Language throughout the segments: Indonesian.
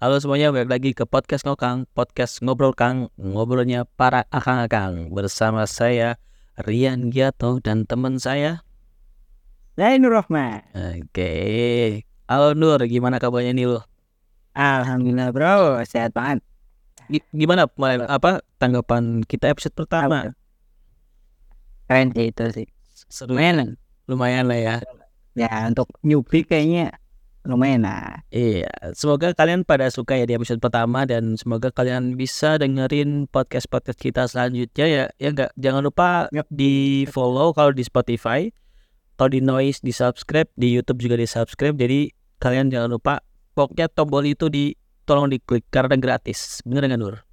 Halo semuanya, balik lagi ke podcast Ngokang, podcast ngobrol Kang, ngobrolnya para akang-akang bersama saya Rian Giato dan teman saya. Saya Nur Rahman. Oke, halo Nur, gimana kabarnya nih lo? Alhamdulillah bro, sehat banget. Gi- Gimana mulai apa tanggapan kita episode pertama? Keren sih itu sih. Seru, Lumayan. lumayan lah ya. Ya untuk newbie kayaknya lumayan lah. Iya, semoga kalian pada suka ya di episode pertama dan semoga kalian bisa dengerin podcast-podcast kita selanjutnya ya. Ya enggak, jangan lupa Yap. di follow kalau di Spotify, kalau di Noise di subscribe, di YouTube juga di subscribe. Jadi kalian jangan lupa pokoknya tombol itu di tolong diklik karena gratis. Bener nggak Nur?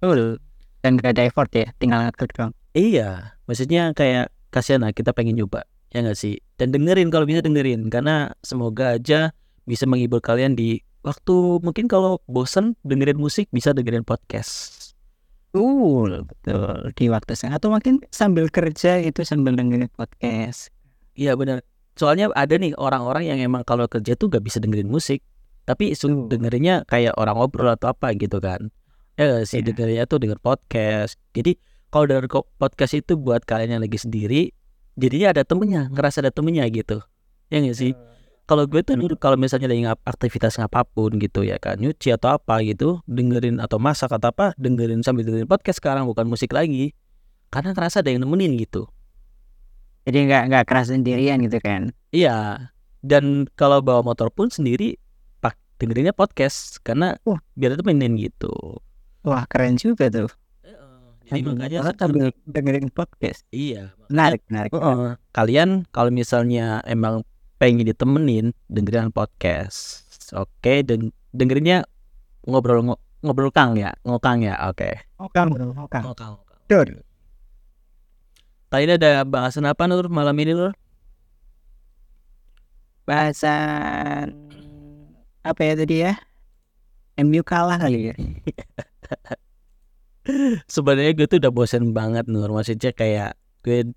Betul. Dan gak ada effort ya, tinggal ngeklik doang. Iya, maksudnya kayak kasihan lah kita pengen nyoba ya nggak sih dan dengerin kalau bisa dengerin karena semoga aja bisa menghibur kalian di waktu mungkin kalau bosen dengerin musik bisa dengerin podcast Betul, betul. Di waktu saya atau mungkin sambil kerja itu sambil dengerin podcast. iya benar soalnya ada nih orang-orang yang emang kalau kerja tuh gak bisa dengerin musik tapi Tuh. dengerinnya kayak orang ngobrol atau apa gitu kan ya sih Iya. dengerinnya tuh denger podcast jadi kalau denger ko- podcast itu buat kalian yang lagi sendiri jadinya ada temennya ngerasa ada temennya gitu. Ya nggak sih? Kalau gue tuh dulu kalau misalnya lagi ngap aktivitas ngapapun gitu ya kan nyuci atau apa gitu dengerin atau masak atau apa dengerin sambil dengerin podcast sekarang bukan musik lagi. Karena ngerasa ada yang nemenin gitu. Jadi nggak nggak keras sendirian gitu kan. iya. Dan kalau bawa motor pun sendiri pak dengerinnya podcast. Karena Wah. biar temenin gitu. Wah keren juga tuh. Jadi makanya motor sambil dengerin podcast. iya Menarik, menarik. Heeh. kalian kalau misalnya emang pengen ditemenin dengerin podcast oke dan dengerinnya ngobrol ngo- ngobrol kang ya ngokang ya oke okang. ngokang ngokang Dor. tadi ada bahasan apa nur malam ini nur Bahasan apa ya tadi ya? MU kalah kali ya. sebenarnya gue tuh udah bosen banget nur. Maksudnya kayak gue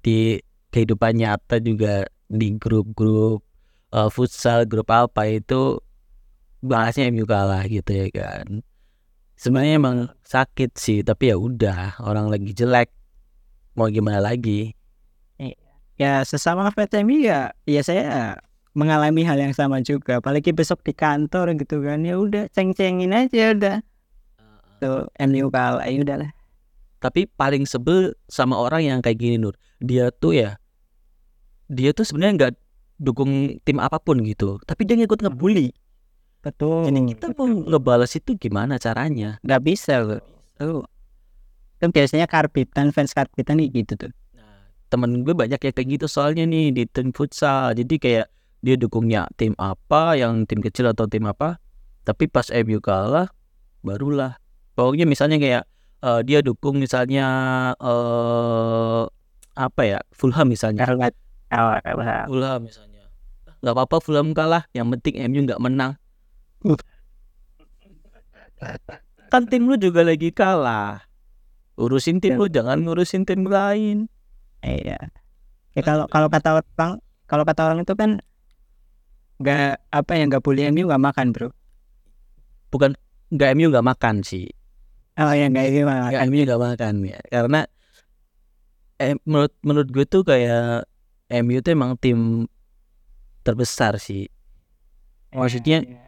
di kehidupan nyata juga di grup-grup eh, futsal grup apa itu bahasnya MU kalah gitu ya kan. Sebenarnya emang sakit sih tapi ya udah orang lagi jelek mau gimana lagi? Ya sesama MU ya ya saya mengalami hal yang sama juga. Apalagi besok di kantor gitu kan ya udah ceng-cengin aja udah tuh MU kalah ya udah lah. Tapi paling sebel sama orang yang kayak gini Nur. Dia tuh ya dia tuh sebenarnya nggak dukung tim apa pun gitu. Tapi dia ngikut ngebully. Betul. Jadi kita mau ngebales itu gimana caranya? Nggak bisa loh tuh kan biasanya karbitan fans karbitan nih gitu tuh. Nah, temen gue banyak yang kayak gitu soalnya nih di tim futsal. Jadi kayak dia dukungnya tim apa yang tim kecil atau tim apa. Tapi pas MU kalah barulah pokoknya misalnya kayak eh, dia dukung misalnya eh apa ya Fulham misalnya. Kalau- Fulham misalnya. Nggak apa-apa Fulham kalah. Yang penting MU nggak menang. Kan tim lu juga lagi kalah. Urusin tim lu jangan ngurusin tim lain. Iya. Ya kalau kalau kata orang kalau kata orang itu kan nggak apa ya nggak boleh MU nggak makan bro. Bukan nggak MU nggak makan sih oh ya nggak MU nggak makan nggak MU nggak makan ya. Karena eh, menurut menurut gue tuh kayak MU tuh emang tim terbesar sih. Maksudnya Iya,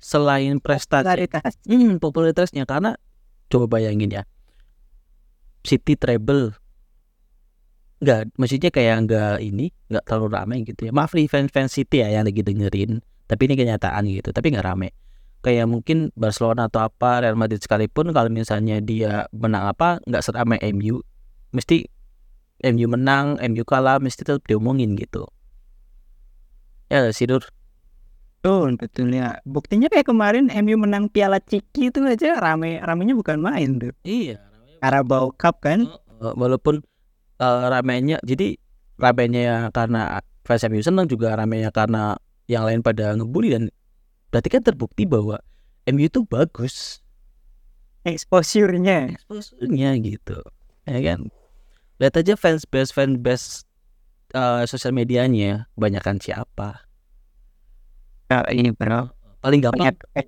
selain prestasi popularitas. hmm, popularitasnya. Karena coba bayangin ya City treble. Nggak maksudnya kayak nggak ini nggak terlalu ramai gitu ya. Maaf nih fans fans City ya yang lagi dengerin. Tapi ini kenyataan gitu tapi nggak rame kayak mungkin Barcelona atau apa Real Madrid sekalipun kalau misalnya dia menang apa nggak seramai MU mesti MU menang MU kalah mesti tetap diomongin gitu ya nggak sih Dur Betul, betul ya. Buktinya kayak kemarin MU menang Piala Ciki itu aja rame ramenya bukan main tuh. iya Carabao Cup kan. Walaupun uh, ramenya jadi ramenya karena fans MU senang juga ramenya karena yang lain pada ngebully dan berarti kan terbukti bahwa MU itu bagus. Exposure-nya. exposure-nya gitu ya kan? Lihat aja fans base fans base uh, sosial medianya banyakan siapa? Oh, ini bro. paling gampang banyak.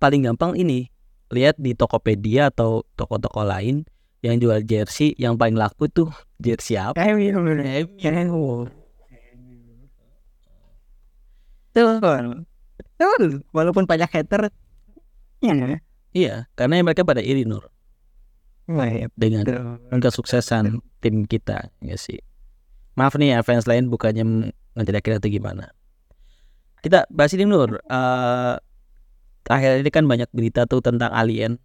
paling gampang ini lihat di Tokopedia atau toko-toko lain yang jual jersey yang paling laku tuh jersey apa? MU MU Betul. Walaupun banyak hater ya Iya, karena mereka pada iri Nur Wah, ya, dengan betul. kesuksesan tim kita, ya sih. Maaf nih ya fans lain bukannya ngejelekin atau gimana. Kita bahas ini Nur. Eh akhir ini kan banyak berita tuh tentang alien.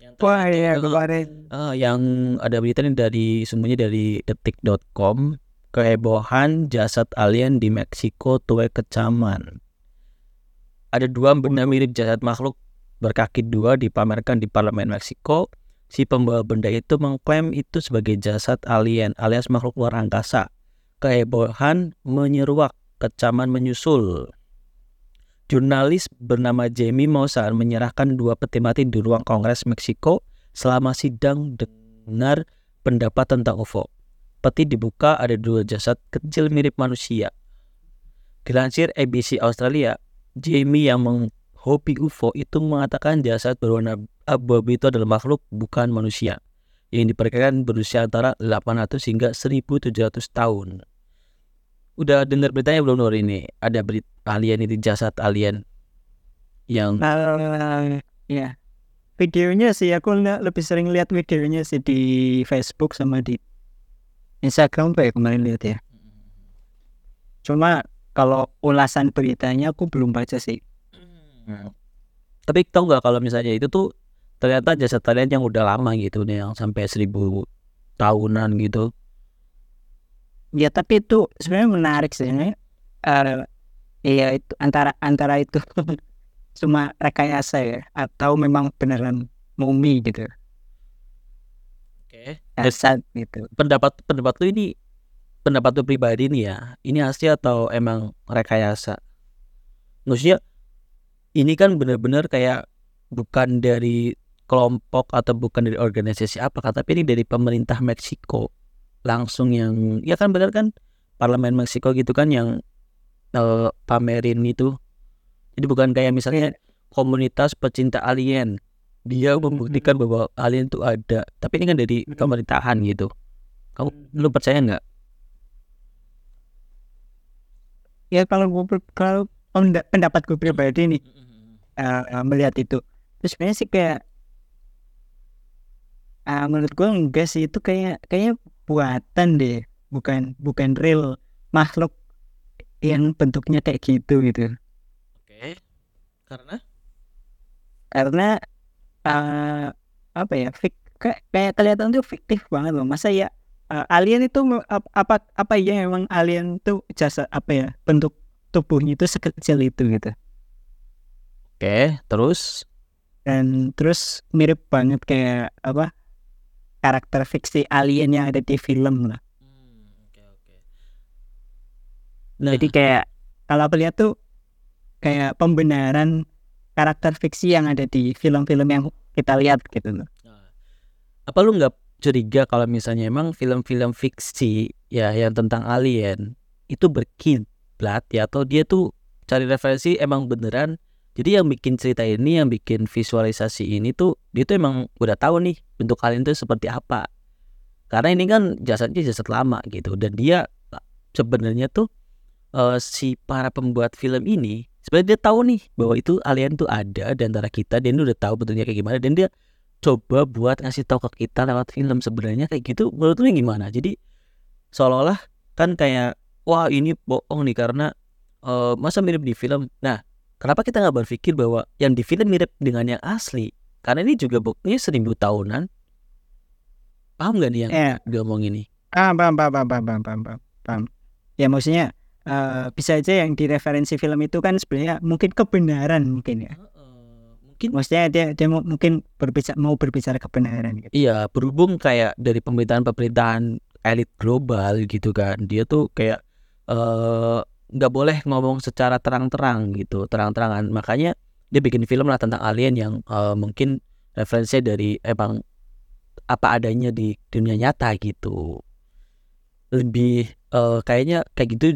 Yang Wah ya terakhir, kemarin eh, yang ada berita ini dari semuanya dari detik.com kehebohan jasad alien di Meksiko tuai kecaman. Ada dua benda mirip jasad makhluk berkaki dua dipamerkan di parlemen Meksiko. Si pembawa benda itu mengklaim itu sebagai jasad alien alias makhluk luar angkasa. Kehebohan menyeruak, kecaman menyusul. Jurnalis bernama Jamie Maussan menyerahkan dua peti mati di ruang Kongres Meksiko selama sidang dengar pendapat tentang UFO. Peti dibuka ada dua jasad kecil mirip manusia. Dilansir ABC Australia, Jamie yang menghobi UFO itu mengatakan jasad berwarna abu-abu itu adalah makhluk bukan manusia yang diperkirakan berusia antara 800 hingga 1700 tahun. Udah dengar beritanya belum Nur ini? Ada berita alien itu jasad alien yang Nah, ya videonya sih aku lebih sering lihat videonya sih di Facebook sama di Instagram ya kemarin lihat ya cuma kalau ulasan beritanya aku belum baca sih. Tapi tau nggak kalau misalnya itu tuh ternyata jasad alien yang udah lama gitu nih, yang sampai seribu tahunan gitu. ya tapi itu sebenarnya menarik sih ini. Eh, iya itu antara antara itu cuma rekayasa ya atau memang beneran mumi gitu. Oke. jasad gitu. Pendapat pendapat lu ini pendapat lu pribadi nih ya. Ini asli atau emang rekayasa? Maksudnya ini kan benar-benar kayak bukan dari kelompok atau bukan dari organisasi apa tapi ini dari pemerintah Meksiko. Langsung yang ya kan benar kan parlemen Meksiko gitu kan yang eh, pamerin itu. Jadi bukan kayak misalnya komunitas pecinta alien. Dia membuktikan bahwa alien itu ada. Tapi ini kan dari pemerintahan gitu. Kamu lu percaya nggak ya kalau gue kalau penda- pendapat gue pribadi nih eh, melihat itu terus sebenarnya sih kayak ah, menurut gue enggak sih itu kayak kayak buatan deh bukan bukan real makhluk yang bentuknya kayak gitu gitu. Oke karena? Karena eh, apa ya fik kayak, kayak kelihatan tuh fiktif banget loh. Masa ya eh, alien itu ap- apa apa ya memang alien tuh jasa apa ya bentuk tubuhnya itu sekecil itu gitu. Oke terus? Dan terus mirip banget kayak apa karakter fiksi alien yang ada di film lah. Oke oke. Nah. Jadi kayak kalau aku lihat tuh kayak pembenaran karakter fiksi yang ada di film-film yang kita lihat gitu loh. Nah, apa lu nggak curiga kalau misalnya emang film-film fiksi ya yang tentang alien itu berkiblat ya atau dia tuh cari referensi emang beneran. Jadi yang bikin cerita ini yang bikin visualisasi ini tuh dia tuh emang udah tahu nih bentuk alien itu seperti apa. Karena ini kan jasadnya jasad lama gitu dan dia sebenarnya tuh eh, si para pembuat film ini sebenarnya dia tahu nih bahwa itu alien tuh ada di antara kita dan dia udah tahu bentuknya kayak gimana dan dia coba buat ngasih tahu ke kita lewat film. Sebenarnya kayak gitu menurut lu gimana? Jadi seolah-olah kan kayak wah ini bohong nih karena eh, masa mirip di film. Nah kenapa kita nggak berpikir bahwa yang di film mirip dengan yang asli? Karena ini juga buktinya seribu tahunan. Paham gak nih yang ya dia ngomong ini? Ah paham paham paham paham paham paham, ya maksudnya eh, bisa aja yang di referensi film itu kan sebenarnya mungkin kebenaran mungkin ya mungkin maksudnya dia dia mau, mungkin berbicara mau berbicara kebenaran gitu Iya, berhubung kayak dari pemerintahan-pemerintahan elit global gitu kan, dia tuh kayak eh, nggak boleh ngomong secara terang-terang gitu, terang-terangan. Makanya dia bikin film lah tentang alien yang eh, mungkin referensinya dari emang apa adanya di dunia nyata gitu. Lebih eh, kayaknya kayak gitu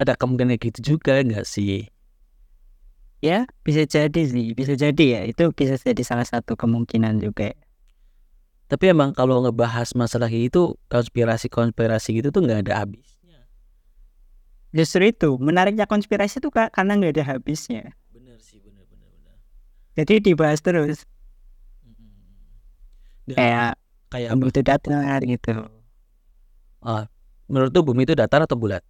ada kemungkinan kayak gitu juga nggak sih? Ya bisa jadi sih bisa jadi ya. Itu bisa jadi salah satu kemungkinan juga. Tapi emang kalau ngebahas masalah itu konspirasi-konspirasi gitu tuh nggak ada habisnya. Justru itu menariknya konspirasi itu karena nggak ada habisnya. Bener sih bener bener bener. Jadi dibahas terus. Dan kayak kayak bumi itu datar gitu. Ah, menurut tuh bumi itu datar atau bulat?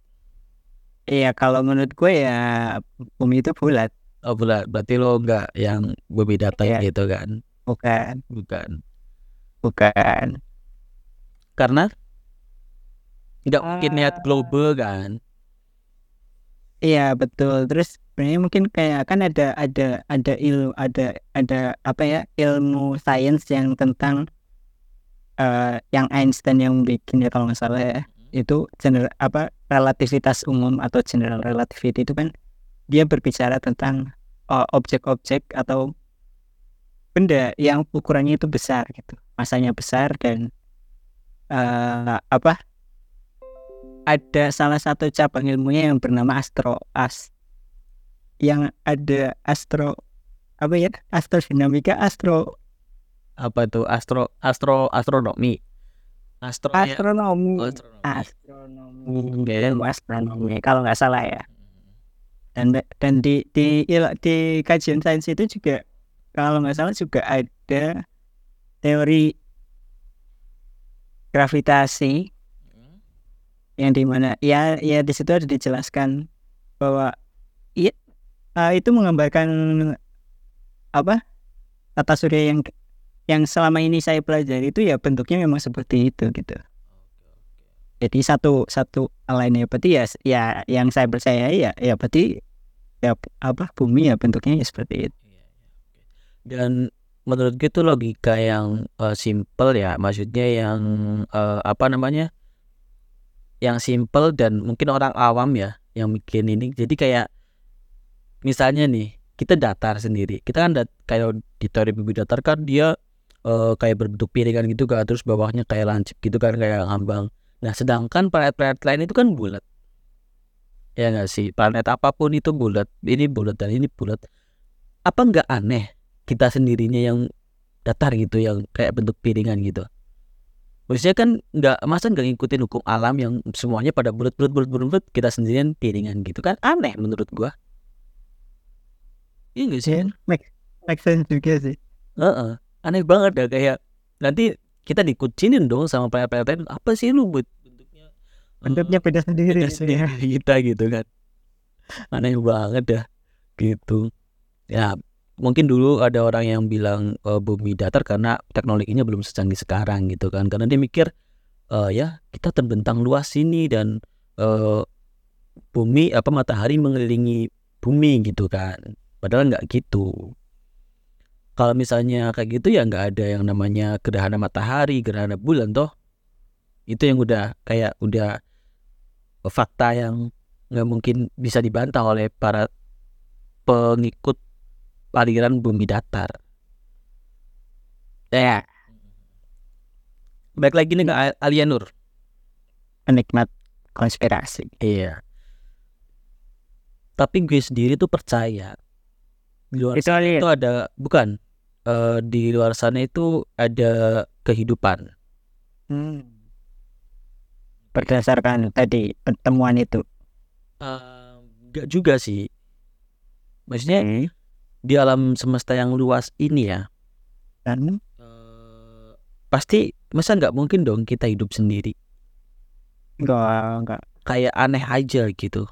Iya kalau menurut gue ya bumi itu bulat oh berarti lo nggak yang bumi datar Iya. gitu kan? Bukan. Bukan. Bukan. Karena? Nggak mungkin lihat Ah. global kan? Iya betul. Terus sebenarnya mungkin kayak kan ada ada ada ilmu ada ada apa ya ilmu sains yang tentang eh yang Einstein yang bikin ya kalau nggak salah ya. Itu general apa relativitas umum atau general relativity itu kan dia berbicara tentang eh, objek-objek atau benda yang ukurannya itu besar gitu masanya besar dan eh apa ada salah satu cabang ilmunya yang bernama astro as yang ada astro apa ya astrodinamika astro apa tuh astro astro astronomi. Astro astronomi. Astronomi. Astronomi. Kayaknya- ilmu astronomi. Kalau nggak salah ya dan dan di di di kajian sains itu juga kalau nggak salah juga ada teori gravitasi yang di mana ya ya di situ ada dijelaskan bahwa iya eh, itu menggambarkan apa tata surya yang yang selama ini saya pelajari itu ya bentuknya memang seperti itu gitu jadi satu satu lainnya berarti ya ya yang saya percaya ya ya berarti ya apa bumi ya bentuknya ya seperti itu. Dan menurut gue itu logika yang eh, simple ya maksudnya yang eh, apa namanya yang simple dan mungkin orang awam ya yang bikin ini. Jadi kayak misalnya nih kita datar sendiri. Kita kan dat kayak di teori bumi datar kan dia eh, kayak berbentuk piringan gitu kan terus bawahnya kayak lancip gitu kan kayak ngambang nah sedangkan planet-planet lain itu kan bulat. Ya nggak sih? Planet apa pun itu bulat. Ini bulat dan ini bulat. Apa nggak aneh kita sendirinya yang datar gitu yang kayak bentuk piringan gitu? Maksudnya kan nggak masa nggak ngikutin hukum alam yang semuanya pada bulat bulat bulat bulat bulat, kita sendirian piringan gitu kan? Aneh menurut gua. Iya nggak sih? Ya make, make sense juga sih. Heeh. aneh banget dah kayak nanti kita dikucinin dong sama lain apa sih lu buat bentuknya eh, bentuknya beda sendiri beda ya kita gitu kan. Aneh banget dah gitu. Ya mungkin dulu ada orang yang bilang eh, bumi datar karena teknologinya belum secanggih sekarang gitu kan. Karena dia mikir eh, ya kita terbentang luas sini dan eh, bumi apa matahari mengelilingi bumi gitu kan. Padahal nggak gitu kalau misalnya kayak gitu ya nggak ada yang namanya gerhana matahari gerhana bulan toh itu yang udah kayak udah fakta yang nggak mungkin bisa dibantah oleh para pengikut aliran bumi datar. Ya. Baik lagi nih ke Al- Alianur. penikmat konspirasi Iya. Tapi gue sendiri tuh percaya di luar itu sana Ali itu ada bukan eh, di luar sana itu ada kehidupan. Hmm. berdasarkan tadi pertemuan itu Eh, Enggak juga sih. Maksudnya Hmm. di alam semesta yang luas ini ya dan eh, pasti masa nggak mungkin dong kita hidup sendiri. enggak enggak Kayak aneh aja gitu.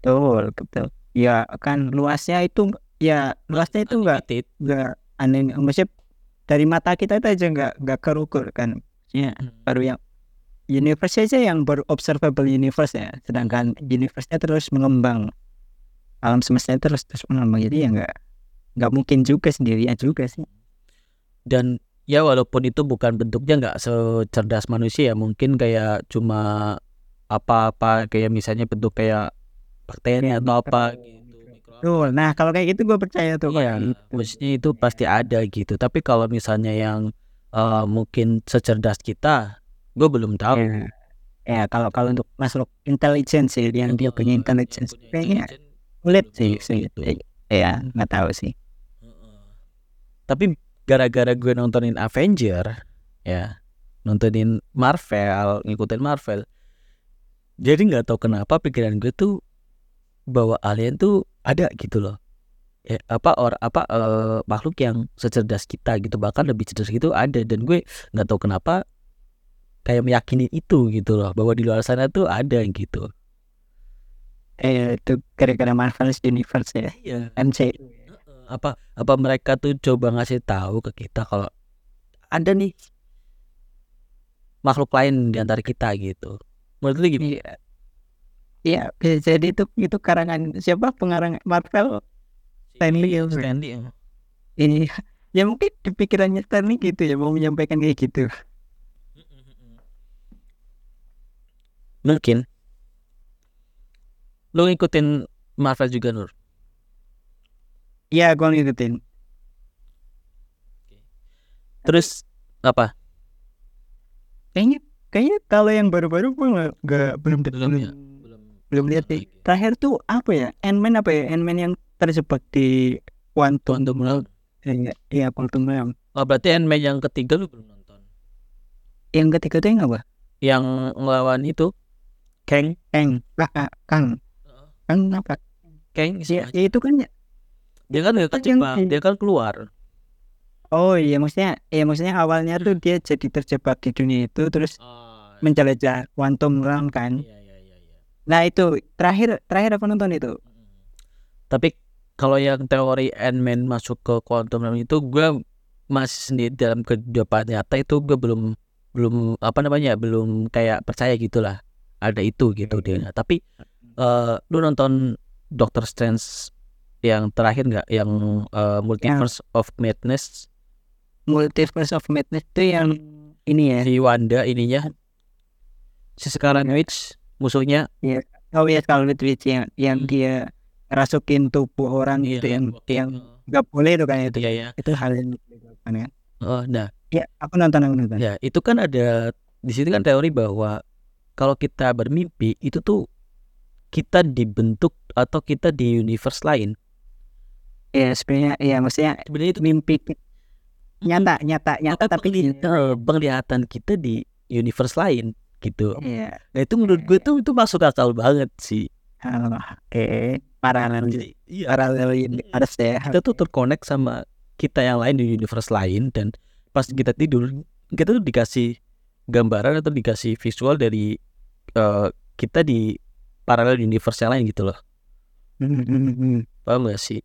betul betul ya kan luasnya itu ya luasnya itu enggak enggak aneh. Maksudnya dari mata kita itu aja enggak enggak kerukur kan. Ya baru yang universe aja yang baru observable universe ya. Sedangkan universe-nya terus mengembang. Alam semesta terus terus mengembang. Jadi ya enggak enggak mungkin juga sendirian juga sih. Dan ya walaupun itu bukan bentuknya nggak secerdas manusia ya mungkin kayak cuma apa-apa kayak misalnya bentuk kayak bakteri Ya, atau apa tuh nah kalau kayak gitu gue percaya tuh Pak. maksudnya itu pasti ada gitu. Tapi kalau misalnya yang eh, mungkin secerdas kita gue belum tahu. Ya, ya kalau kalau untuk makhluk intelligence sih yang dia punya intelligence kayaknya sulit sih sulit. gitu. ya nggak tahu sih. Tapi gara-gara gue nontonin Avenger ya nontonin Marvel ngikutin Marvel jadi nggak tahu kenapa pikiran gue tuh bahwa alien tuh ada gitu loh. Ya, apa or apa eh, makhluk yang secerdas kita gitu bahkan lebih cerdas gitu ada. Dan gue nggak tahu kenapa kayak meyakini itu gitu loh bahwa di luar sana tuh ada gitu. Eh itu gara-gara Marvel Universe ya? Iya. MC apa apa mereka tuh coba ngasih tahu ke kita kalau ada nih makhluk lain di antara kita gitu. Menurut lu gimana? Iya iya bisa jadi itu itu karangan siapa? Pengarang Marvel? Stanley ya Stanley ya. ini ya mungkin di pikirannya Stanley gitu ya mau menyampaikan kayak gitu. Mungkin. Lu ngikutin Marvel juga Nur? Iya gua ngikutin. Terus apa? Kayaknya kayaknya kalau yang baru-baru gua nggak nggak belum Belum belum ya? Belum lihat sih. Terakhir tuh apa ya? Ant-Man apa ya? Ant-Man yang terjebak di quantum Quantum Realm. iya iya quantum realm oh berarti Ant-Man yang ketiga lu belum nonton? Yang ketiga tuh yang apa? Yang ngelawan itu Kang. Kang. Kang. Kang Kang apa? Kang ya, ya itu kan ya. Dia kan yang- dia kan keluar. Oh iya maksudnya iya maksudnya awalnya tuh dia jadi terjebak di dunia itu terus menjelajah quantum realm kan iya iya iya iya nah itu. Terakhir terakhir aku nonton itu. Tapi kalau yang teori Ant-Man masuk ke quantum realm itu gue masih sendiri dalam kehidupan nyata itu gue belum belum apa namanya belum kayak percaya gitulah. Ada itu gitu dia. Tapi eh lu nonton Doctor Strange yang terakhir nggak? Yang eh, Multiverse of Madness? Multiverse of madness itu yang ini ya. Si Wanda ininya. Si sekarang Witch musuhnya oh ya Scarlet Witch yang yang Hmm. dia rasukin tubuh orang Iya, itu yang waktu yang itu. nggak boleh itu kan itu Iya ya. itu hal yang dilakukan kan Oh, nah, ya aku nonton aku nonton ya itu kan ada di sini kan teori bahwa kalau kita bermimpi itu tuh kita dibentuk atau kita di universe lain. ya sebenarnya ya maksudnya Sebenarnya itu mimpi nyata nyata nyata tapi eh, penglihatan kita di universe lain gitu. Iya. Nah itu menurut gue tuh itu masuk akal banget sih. Oke. Paralel iya, paralel universe ya. kita tuh terkonek sama kita yang lain di universe lain dan pas kita tidur kita tuh dikasih gambaran atau dikasih visual dari eh, kita di paralel universe yang lain gitu loh. Hmm, Paham gak sih?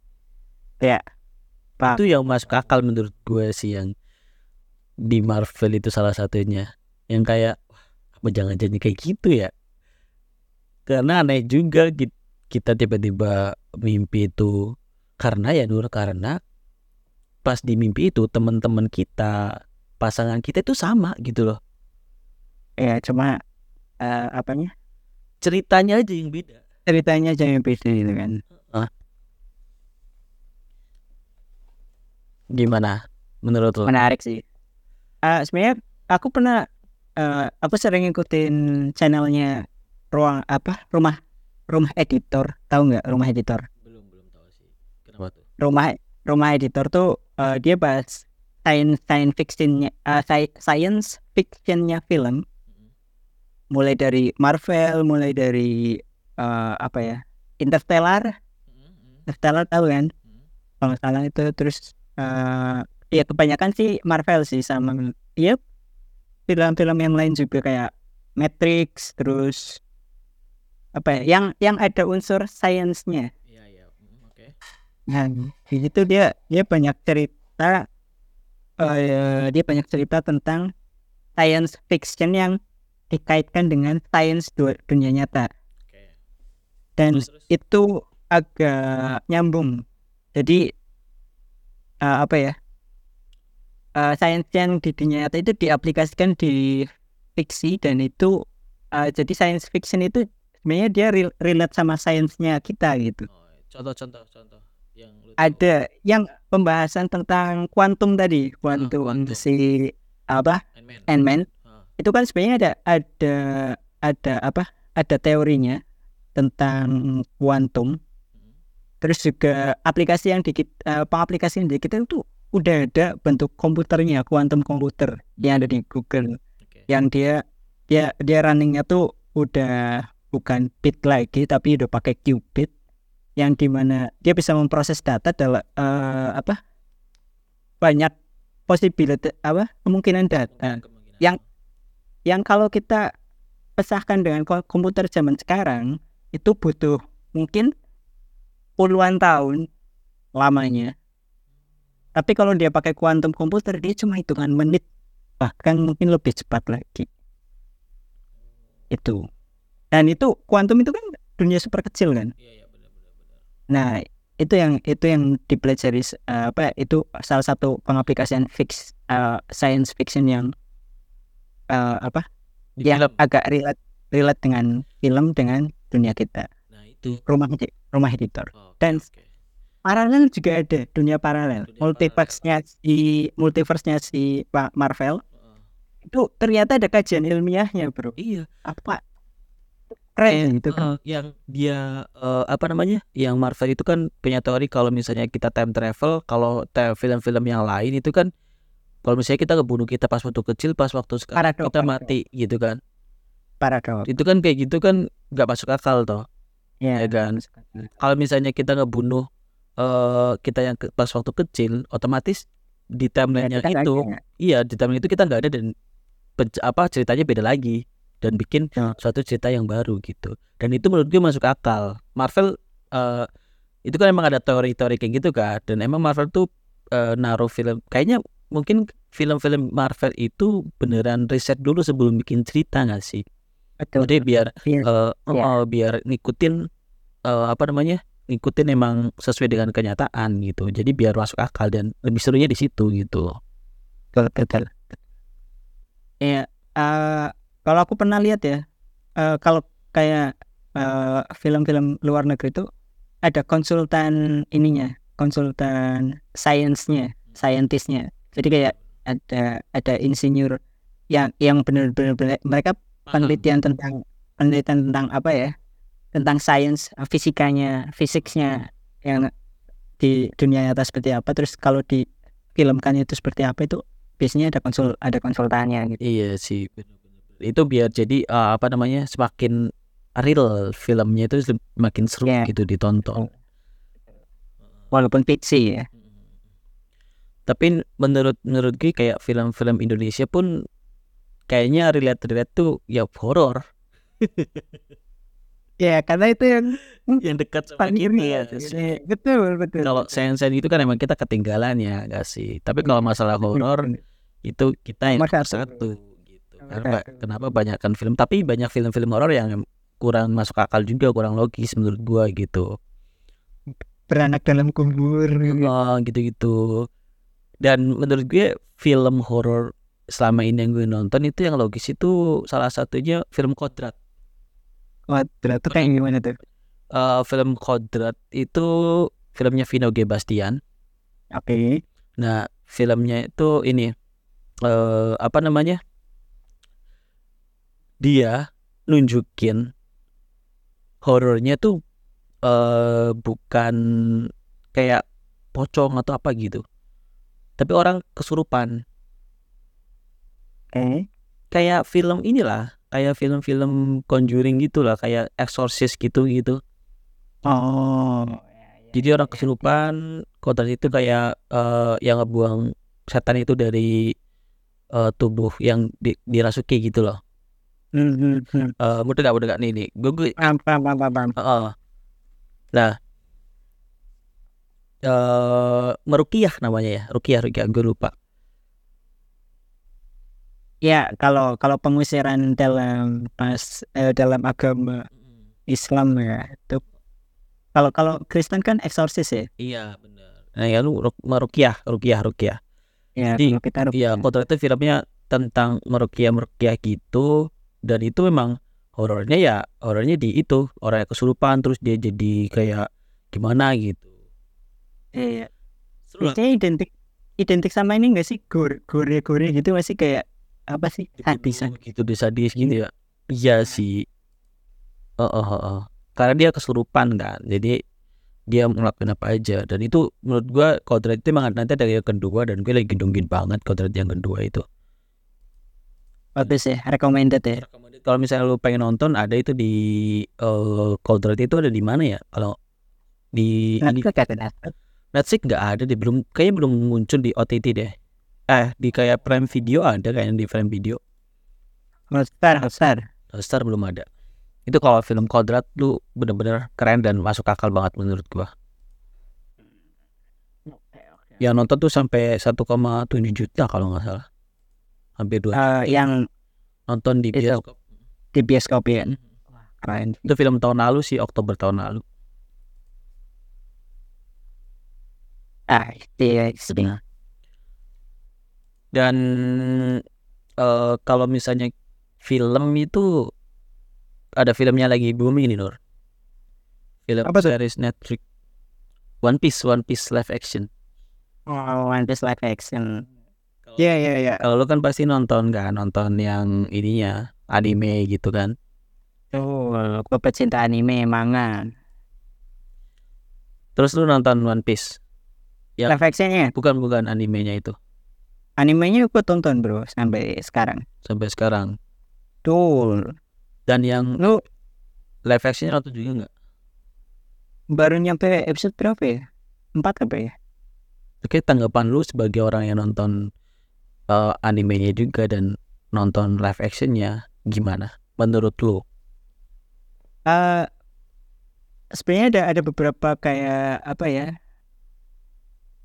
Ya. Paham. Itu yang masuk akal menurut gue sih yang di Marvel itu salah satunya. Yang kayak wah, apa jangan jadi kayak gitu ya? Karena aneh juga ki- kita tiba-tiba mimpi itu karena ya Nur karena pas di mimpi itu teman-teman kita pasangan kita itu sama gitu loh Ya cuma eh, apanya ceritanya aja yang beda ceritanya jangan beda gitu kan. gimana menurut lo Menarik sih. Eh sebenarnya aku pernah eh aku sering ngikutin channelnya ruang apa rumah rumah editor. Tahu nggak rumah editor? Belum belum tahu sih. Kenapa tuh? rumah rumah editor tuh eh, dia bahas science science fictionnya sci- science fictionnya film. Mulai dari Marvel mulai dari eh, apa ya Interstellar. Interstellar tahu kan? Kalau nggak salah itu. Terus eh ya kebanyakan sih Marvel sih sama ya film-film yang lain juga kayak Matrix terus apa ya yang yang ada unsur sainsnya. Iya iya. Oke. Nah, di situ dia dia banyak cerita eh dia banyak cerita tentang science fiction yang dikaitkan dengan sains du- dunia nyata. Oke. Dan terus terus? itu agak nyambung. Jadi eh, apa ya? Eh sains yang di dunia nyata itu diaplikasikan di fiksi dan itu eh, jadi science fiction itu sebenarnya dia rel- relate sama sainsnya kita gitu. Oh, contoh-contoh contoh yang lu tahu. Ada yang pembahasan tentang kuantum tadi, kuantum kuantum. si apa Ant-Man. Ant-Man Ah, itu kan sebenarnya ada ada ada apa ada teorinya tentang kuantum mm. terus juga aplikasi yang di kit- eh, pengaplikasi yang di kita itu udah ada bentuk komputernya quantum komputer yang ada di Google. Oke. yang dia dia dia runningnya tuh udah bukan bit lagi tapi udah pakai qubit. Yang di mana dia bisa memproses data dalam eh, apa? Banyak possibility apa? Kemungkinan data. Kemungkinan. yang- yang kalau kita pesahkan dengan ko- komputer zaman sekarang itu butuh mungkin puluhan tahun lamanya tapi kalau dia pakai quantum komputer dia cuma hitungan menit bahkan mungkin lebih cepat lagi itu dan itu quantum itu kan dunia super kecil kan Iya, iya, benar, benar, benar. nah itu yang itu yang dipelajari eh, apa itu salah satu pengaplikasian fix eh, science fiction yang eh, apa Di yang film. agak relate relate dengan film dengan dunia kita Nah, itu. rumah rumah editor Oke, Dan- oke. Paralel juga ada dunia paralel multiverse-nya si multiverse-nya si Pak Marvel itu ternyata ada kajian ilmiahnya bro Iya. apa keren itu Eh, kan yang dia eh, apa namanya? Yang Marvel itu kan punya teori kalau misalnya kita time travel, kalau film-film yang lain itu kan kalau misalnya kita ngebunuh kita pas waktu kecil, pas waktu sekarang kita mati gitu kan. paradoks Itu kan kayak gitu kan nggak masuk akal toh. ya ya kan? Kalau misalnya kita ngebunuh eh kita yang ke- pas waktu kecil, otomatis di timeline-nya nggak itu, iya di timeline itu kita nggak ada dan apa ceritanya beda lagi dan bikin Ya. suatu cerita yang baru gitu. Dan itu menurut gue masuk akal. Marvel eh itu kan emang ada teori-teori kayak gitu kan. Dan emang Marvel tuh eh, naruh film kayaknya mungkin film-film Marvel itu beneran riset dulu sebelum bikin cerita nggak sih? betul Jadi biar Iya. eh, Iya. eh, biar ngikutin eh, apa namanya? Ngikutin emang sesuai dengan kenyataan gitu. Jadi biar masuk akal dan lebih serunya di situ gitu. betul ya eh, kalau aku pernah lihat ya eh, kalau kayak eh, film-film luar negeri itu ada konsultan ininya konsultan sainsnya scientistnya jadi kayak ada ada insinyur yang yang benar-benar mereka penelitian tentang penelitian tentang apa ya tentang sains eh, fisikanya fisiknya yang di dunia nyata seperti apa terus kalau di filmkan itu seperti apa itu biasanya ada konsul ada konsultannya gitu Iya sih. Itu biar jadi eh, apa namanya semakin real filmnya itu semakin seru Iya. gitu ditonton. walaupun fiksi ya Tapi menurut menurut gue kayak film-film Indonesia pun kayaknya relate relate tuh ya horor ya karena itu yang yang dekat sama kita ini ya. ya jadi, betul betul Kalau sains itu kan emang kita ketinggalan ya gak sih. Tapi kalau masalah horor itu kita yang nomor satu. gitu. Karena kenapa banyakkan film tapi banyak film-film horor yang kurang masuk akal juga kurang logis menurut gua gitu. beranak dalam kubur Oh, gitu-gitu. Dan menurut gue film horor selama ini yang gue nonton itu yang logis itu salah satunya film Kodrat. Kodrat tuh kayak gimana tuh Eh, film Kodrat itu filmnya Vino G Bastian. oke Nah, filmnya itu ini eh apa namanya? Dia nunjukin horornya tuh eh bukan kayak pocong atau apa gitu. Tapi orang kesurupan. oke Kayak film inilah, kayak film-film Conjuring gitu lah, kayak Exorcist gitu gitu. oh Jadi orang kesurupan, kodrat itu kayak eh yang ngebuang setan itu dari eh, tubuh yang di- dirasuki gitu loh. Hmm. Eh mudah gak mudah gak nih nih. Gue gue paham paham paham paham, paham. Heeh. Nah, eh merukiah namanya ya, rukiah rukiah gue lupa. Ya kalau kalau pengusiran dalam pas eh, dalam agama Islam ya itu kalau kalau Kristen kan eksorsis ya Iya benar. Nah ya lu ru- merukiah rukiah rukiah. ya Jadi, kalau kita Iya, kodrat itu filmnya tentang merukiah merukiah gitu dan itu memang horornya ya horornya di itu orang yang kesurupan terus dia jadi kayak gimana gitu. Iya. Biasanya identik identik sama ini enggak sih gore gore gore gitu masih kayak apa sih? Dibunuh gitu disadis gitu ya. Iya sih. Oh, oh, oh, oh. Karena dia kesurupan kan. Jadi dia ngelakuin apa aja. Dan itu menurut gua kodrat itu emang nanti ada yang kedua dan gue lagi nungguin banget kodrat yang kedua itu. Bagus ya recommended ya. Kalau misalnya lu pengen nonton ada itu di uh, kodrat itu ada di mana ya? Kalau di Netflix ada Netflix? Netflix nggak ada deh belum kayaknya belum muncul di OTT deh eh di kayak Prime Video ada kayaknya di Prime Video. Hotstar Hotstar Star belum ada. Itu kalau film kodrat lu bener-bener keren dan masuk akal banget menurut gua. Yang nonton tuh sampai 1,7 juta kalau nggak salah. Hampir dua Eh, yang nonton di itu. bioskop. di bioskop ya. Keren. Itu film tahun lalu sih Oktober tahun lalu. Ah iya sih dan eh kalau misalnya film itu ada filmnya lagi booming nih Nur. Film Apa tuh? series Netflix. One Piece One Piece live action. Oh One Piece live action. Iya iya iya kalau lu kan pasti nonton kan nonton yang ininya anime gitu kan. Tuh gue pecinta anime manga. Terus lu nonton One Piece? Ya. live actionnya? Bukan bukan animenya itu animenya gue tonton bro sampai sekarang. Sampai sekarang. Tuh dan yang lu live actionnya nonton juga nggak? Baru nyampe episode berapa ya? Empat apa ya? Oke tanggapan lu sebagai orang yang nonton eh, animenya juga dan nonton live actionnya gimana menurut lu? Eh sebenarnya ada ada beberapa kayak apa ya?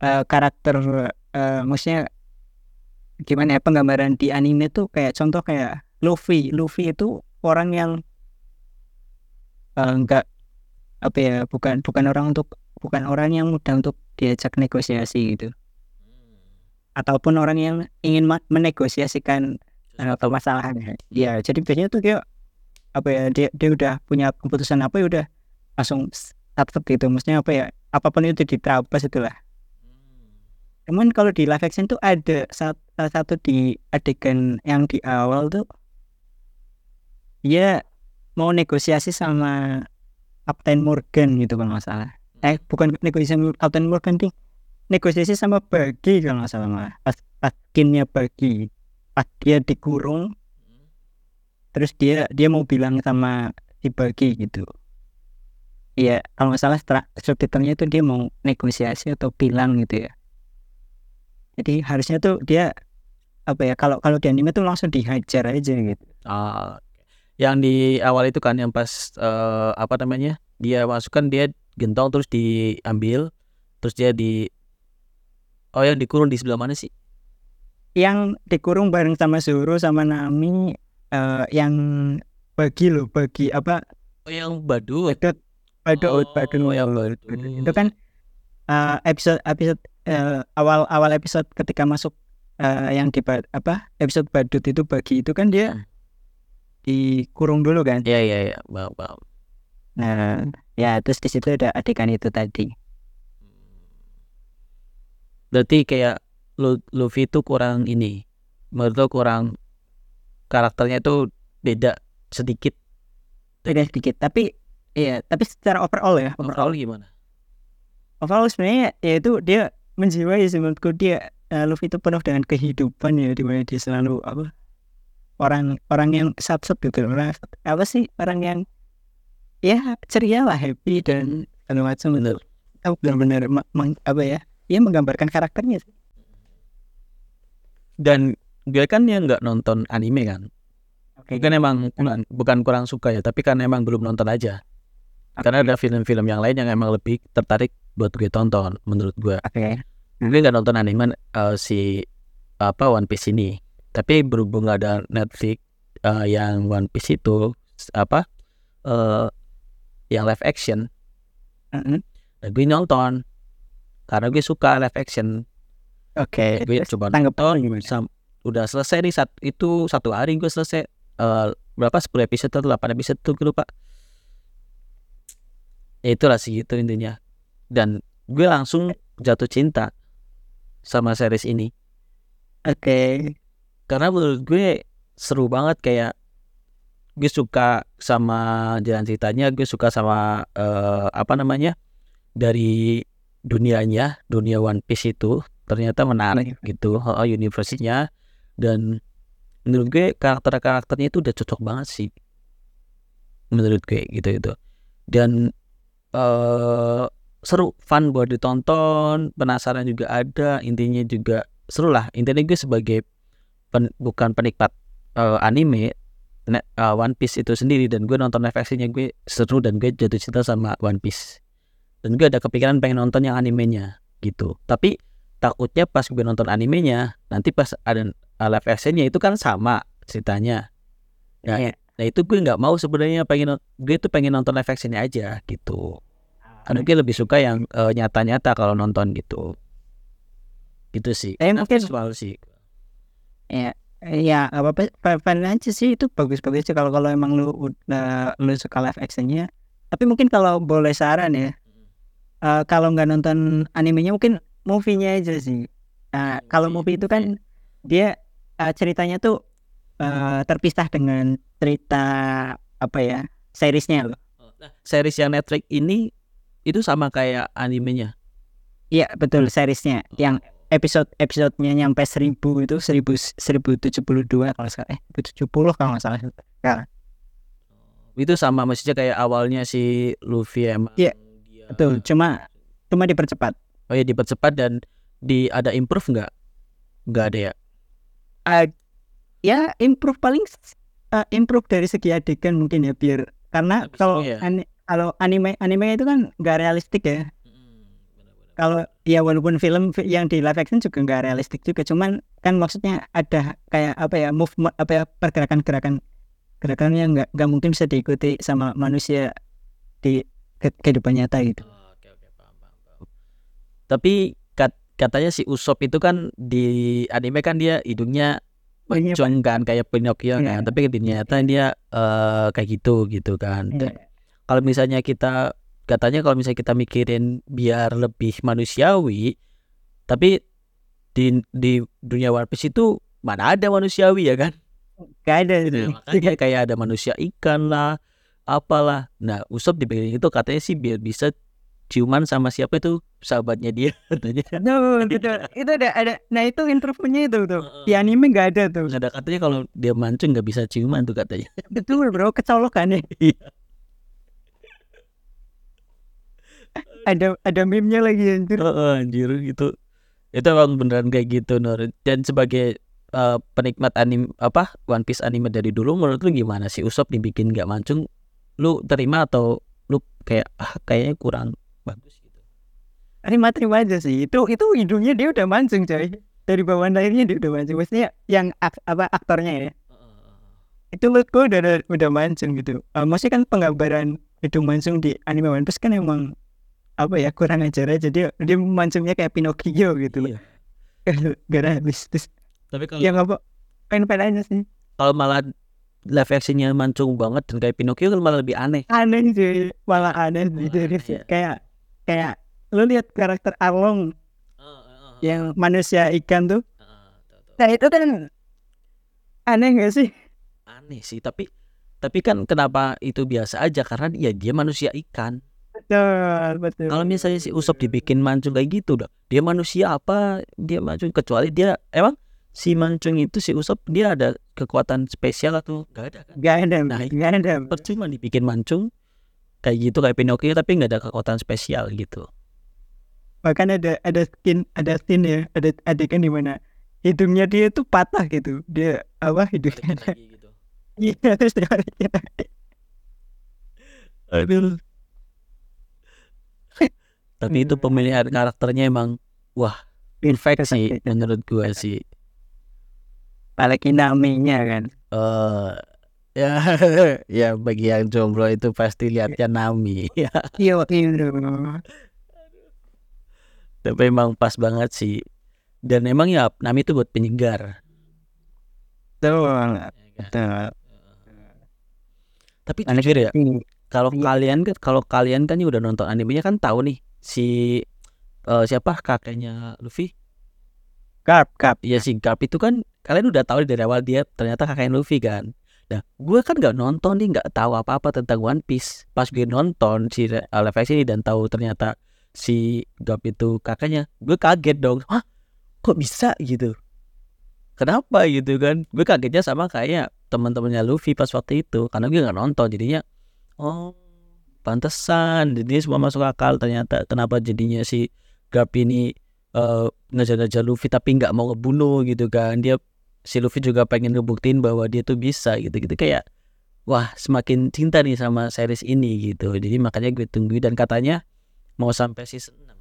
Eh, karakter eh, maksudnya gimana ya penggambaran di anime tuh kayak contoh kayak Luffy Luffy itu orang yang eh, enggak apa ya bukan bukan orang untuk bukan orang yang mudah untuk diajak negosiasi gitu ataupun orang yang ingin menegosiasikan eh, permasalahannya ya jadi biasanya tuh kayak apa ya dia dia udah punya keputusan apa ya udah langsung tetap gitu maksudnya apa ya apa pun itu diterabas itulah cuman kalau di live action tuh ada salah satu di adegan yang di awal tuh dia mau negosiasi sama Kapten Morgan gitu kalau nggak salah. Eh bukan negosiasi sama Kapten Morgan sih. Negosiasi sama Bagi kalau nggak salah malah pas pas skinnya Bagi pas dia dikurung terus dia dia mau bilang sama si Bagi gitu. Iya kalau nggak salah subtitlenya itu dia mau negosiasi atau bilang gitu ya jadi harusnya tuh dia apa ya kalau kalau di anime tuh langsung dihajar aja gitu. Ah, yang di awal itu kan yang pas eh, apa namanya dia masukkan dia gentong terus diambil terus dia di oh yang dikurung di sebelah mana sih? Yang dikurung bareng sama Zoro sama Nami eh, yang bagi loh bagi apa? Oh yang badut. Badut badut Oh, badut yang badut. itu kan eh, episode episode eh, awal awal episode ketika masuk eh, yang di apa episode badut itu bagi itu kan dia Hmm. dikurung dulu kan? Iya iya iya. Paham, paham. nah ya terus di situ ada adegan itu tadi. Berarti kayak Lu- Luffy itu kurang ini. Menurut kurang karakternya itu beda sedikit. Beda sedikit tapi iya tapi secara overall ya overall. Overall gimana? Overall sebenarnya ya itu dia menjiwai sih menurutku dia eh, Luffy itu penuh dengan kehidupan ya di mana dia selalu apa orang orang yang sat gitu orang apa sih orang yang ya ceria lah happy dan segala macam bener itu benar-benar apa ya dia menggambarkan karakternya sih. dan gue kan yang nggak nonton anime kan Oke. Bukan emang bukan, bukan kurang suka ya, tapi kan emang belum nonton aja. Karena ada film-film yang lain yang emang lebih tertarik buat gue tonton menurut gue. Oke. Gue nggak nonton anime eh, si apa One Piece ini. Tapi berhubung ada Netflix eh, yang One Piece itu apa eh yang live action, Mm-mm. nah gue nonton karena gue suka live action. Oke. Gue Terus coba nonton, sam- udah selesai nih saat itu satu hari gue selesai eh, berapa 10 episode atau 8 episode tuh gue lupa ya itulah sih itu intinya. Dan gue langsung jatuh cinta sama series ini. Oke. karena menurut gue seru banget kayak gue suka sama jalan ceritanya gue suka sama eh, apa namanya dari dunianya dunia One Piece itu ternyata menarik gitu oh, universinya dan menurut gue karakter-karakternya itu udah cocok banget sih. Menurut gue gitu itu dan uh, seru fun buat ditonton penasaran juga ada intinya juga seru lah. Intinya gue sebagai pen, bukan penikmat uh, anime uh, One Piece itu sendiri dan gue nonton actionnya gue seru dan gue jatuh cinta sama One Piece. Dan gue ada kepikiran pengen nonton yang animenya gitu. Tapi takutnya pas gue nonton animenya nanti pas ada uh, live actionnya itu kan sama ceritanya. Ya yeah. Nah itu gue nggak mau sebenarnya pengen gue tuh pengen nonton live actionnya aja gitu. Karena gue lebih suka yang uh, nyata-nyata kalau nonton gitu. Gitu sih. Eh mungkin soal sih? ya ya apa apa fan aja sih. Itu bagus-bagus sih kalau kalau emang lu udah lu suka live actionnya. Tapi mungkin kalau boleh saran ya uh, kalau nggak nonton animenya mungkin movie-nya aja sih. Nah, kalau movie itu kan dia uh, ceritanya tuh uh, terpisah dengan cerita apa ya seriesnya loh. Nah, series yang Netflix ini itu sama kayak animenya. Iya betul seriesnya yang episode episodenya nyampe seribu itu seribu seribu tujuh puluh dua kalau salah eh tujuh puluh kalau nggak salah ya. Itu sama maksudnya kayak awalnya si Luffy emang. Iya Betul, cuma cuma dipercepat. Oh ya dipercepat dan di ada improve nggak? Nggak ada ya? Uh, ya improve paling uh, improve dari segi adegan mungkin ya biar karena Habis kalau ya? ani, kalau anime anime itu kan nggak realistik ya. Kalau ya walaupun film yang di live action juga nggak realistik juga, cuman kan maksudnya ada kayak apa ya move apa ya pergerakan-gerakan gerakan yang nggak nggak mungkin bisa diikuti sama manusia di kehidupan nyata gitu. Oh, oke oke paham paham. paham. Tapi kat, katanya si Usop itu kan di anime kan dia hidungnya mancung kan kayak Pinocchio yeah. kan, tapi ternyata dia uh, kayak gitu gitu kan. Yeah. Kalau misalnya kita katanya kalau misalnya kita mikirin biar lebih manusiawi, tapi di di dunia One Piece itu mana ada manusiawi ya kan? Gak ada itu. Nah, makanya kayak ada manusia ikan lah, apalah. Nah, Usop dibikin itu katanya sih biar bisa ciuman sama siapa itu sahabatnya dia katanya. No, itu, itu ada ada nah itu introvertnya itu tuh. Di anime nggak ada tuh. Ada katanya kalau dia mancung nggak bisa ciuman tuh katanya. Betul, Bro. Kecolok kan ya. Iya. ada ada meme-nya lagi anjir. Oh, oh, anjir itu itu emang beneran kayak gitu Nur. Dan sebagai uh, penikmat anime apa One Piece anime dari dulu menurut lu gimana sih Usop dibikin nggak mancung lu terima atau lu kayak ah kayaknya kurang bagus gitu. Terima terima aja sih. Itu itu hidungnya dia udah mancung coy dari bawaan lahirnya dia udah mancung maksudnya yang ak, apa aktornya ya. Itu menurutku udah udah, udah mancung gitu. Uh, maksudnya kan penggambaran hidung mancung di anime One Piece kan emang apa ya kurang ajar aja. Dia dia mancungnya kayak Pinocchio gitu loh. Iya. gak realistis tapi kalau yang apa? Pengen-pengen aja sih? Kalau malah live actionnya mancung banget dan kayak Pinocchio kan malah lebih aneh. Aneh sih. Malah aneh sih. Iya. kayak kayak lu lihat karakter Arlong uh, uh, uh, yang manusia ikan tuh? Nah itu kan aneh gak sih? Aneh sih tapi tapi kan kenapa itu biasa aja? Karena ya dia manusia ikan. Betul betul. Kalau misalnya si Usop dibikin mancung kayak gitu dah dia manusia apa? Dia mancung kecuali dia emang si mancung itu si Usop dia ada kekuatan spesial atau gak ada kan? Gak ada, nah, gak ada. Percuma dibikin mancung kayak gitu kayak Pinocchio tapi nggak ada kekuatan spesial gitu. Bahkan ada ada skin ada scene ya ada adegan di mana hidungnya dia itu patah gitu dia apa hidungnya gitu. iya terus Aduh. tapi itu pemilihan karakternya emang wah perfect sih menurut gue sih apalagi namanya kan uh, ya ya bagi yang jomblo itu pasti lihatnya Nami. Iya iya tapi emang pas banget sih. Dan emang ya Nami itu buat penyegar. Betul banget ya kan? tapi jujur ya kalau iya. kalian kan kalau kalian kan udah nonton animenya kan tahu nih si uh, siapa? Kakeknya Luffy? Garp, Garp. Iya si Garp itu kan kalian udah tahu dari awal dia ternyata kakaknya Luffy kan nah gue kan nggak nonton nih nggak tahu apa-apa tentang One Piece. Pas gue nonton si live action ini dan tahu ternyata si Gap itu kakaknya gue kaget dong. Hah? Kok bisa gitu? Kenapa gitu kan? Gue kagetnya sama kayak teman-temannya Luffy pas waktu itu karena gue nggak nonton. Jadinya oh pantesan jadi semua masuk akal ternyata. Kenapa jadinya si Garp ini eh, ngejar-ngejar Luffy tapi nggak mau ngebunuh gitu kan? Dia si Luffy juga pengen ngebuktiin bahwa dia tuh bisa gitu gitu. Kayak wah semakin cinta nih sama series ini gitu. Jadi makanya gue tunggu dan katanya mau sampai season 6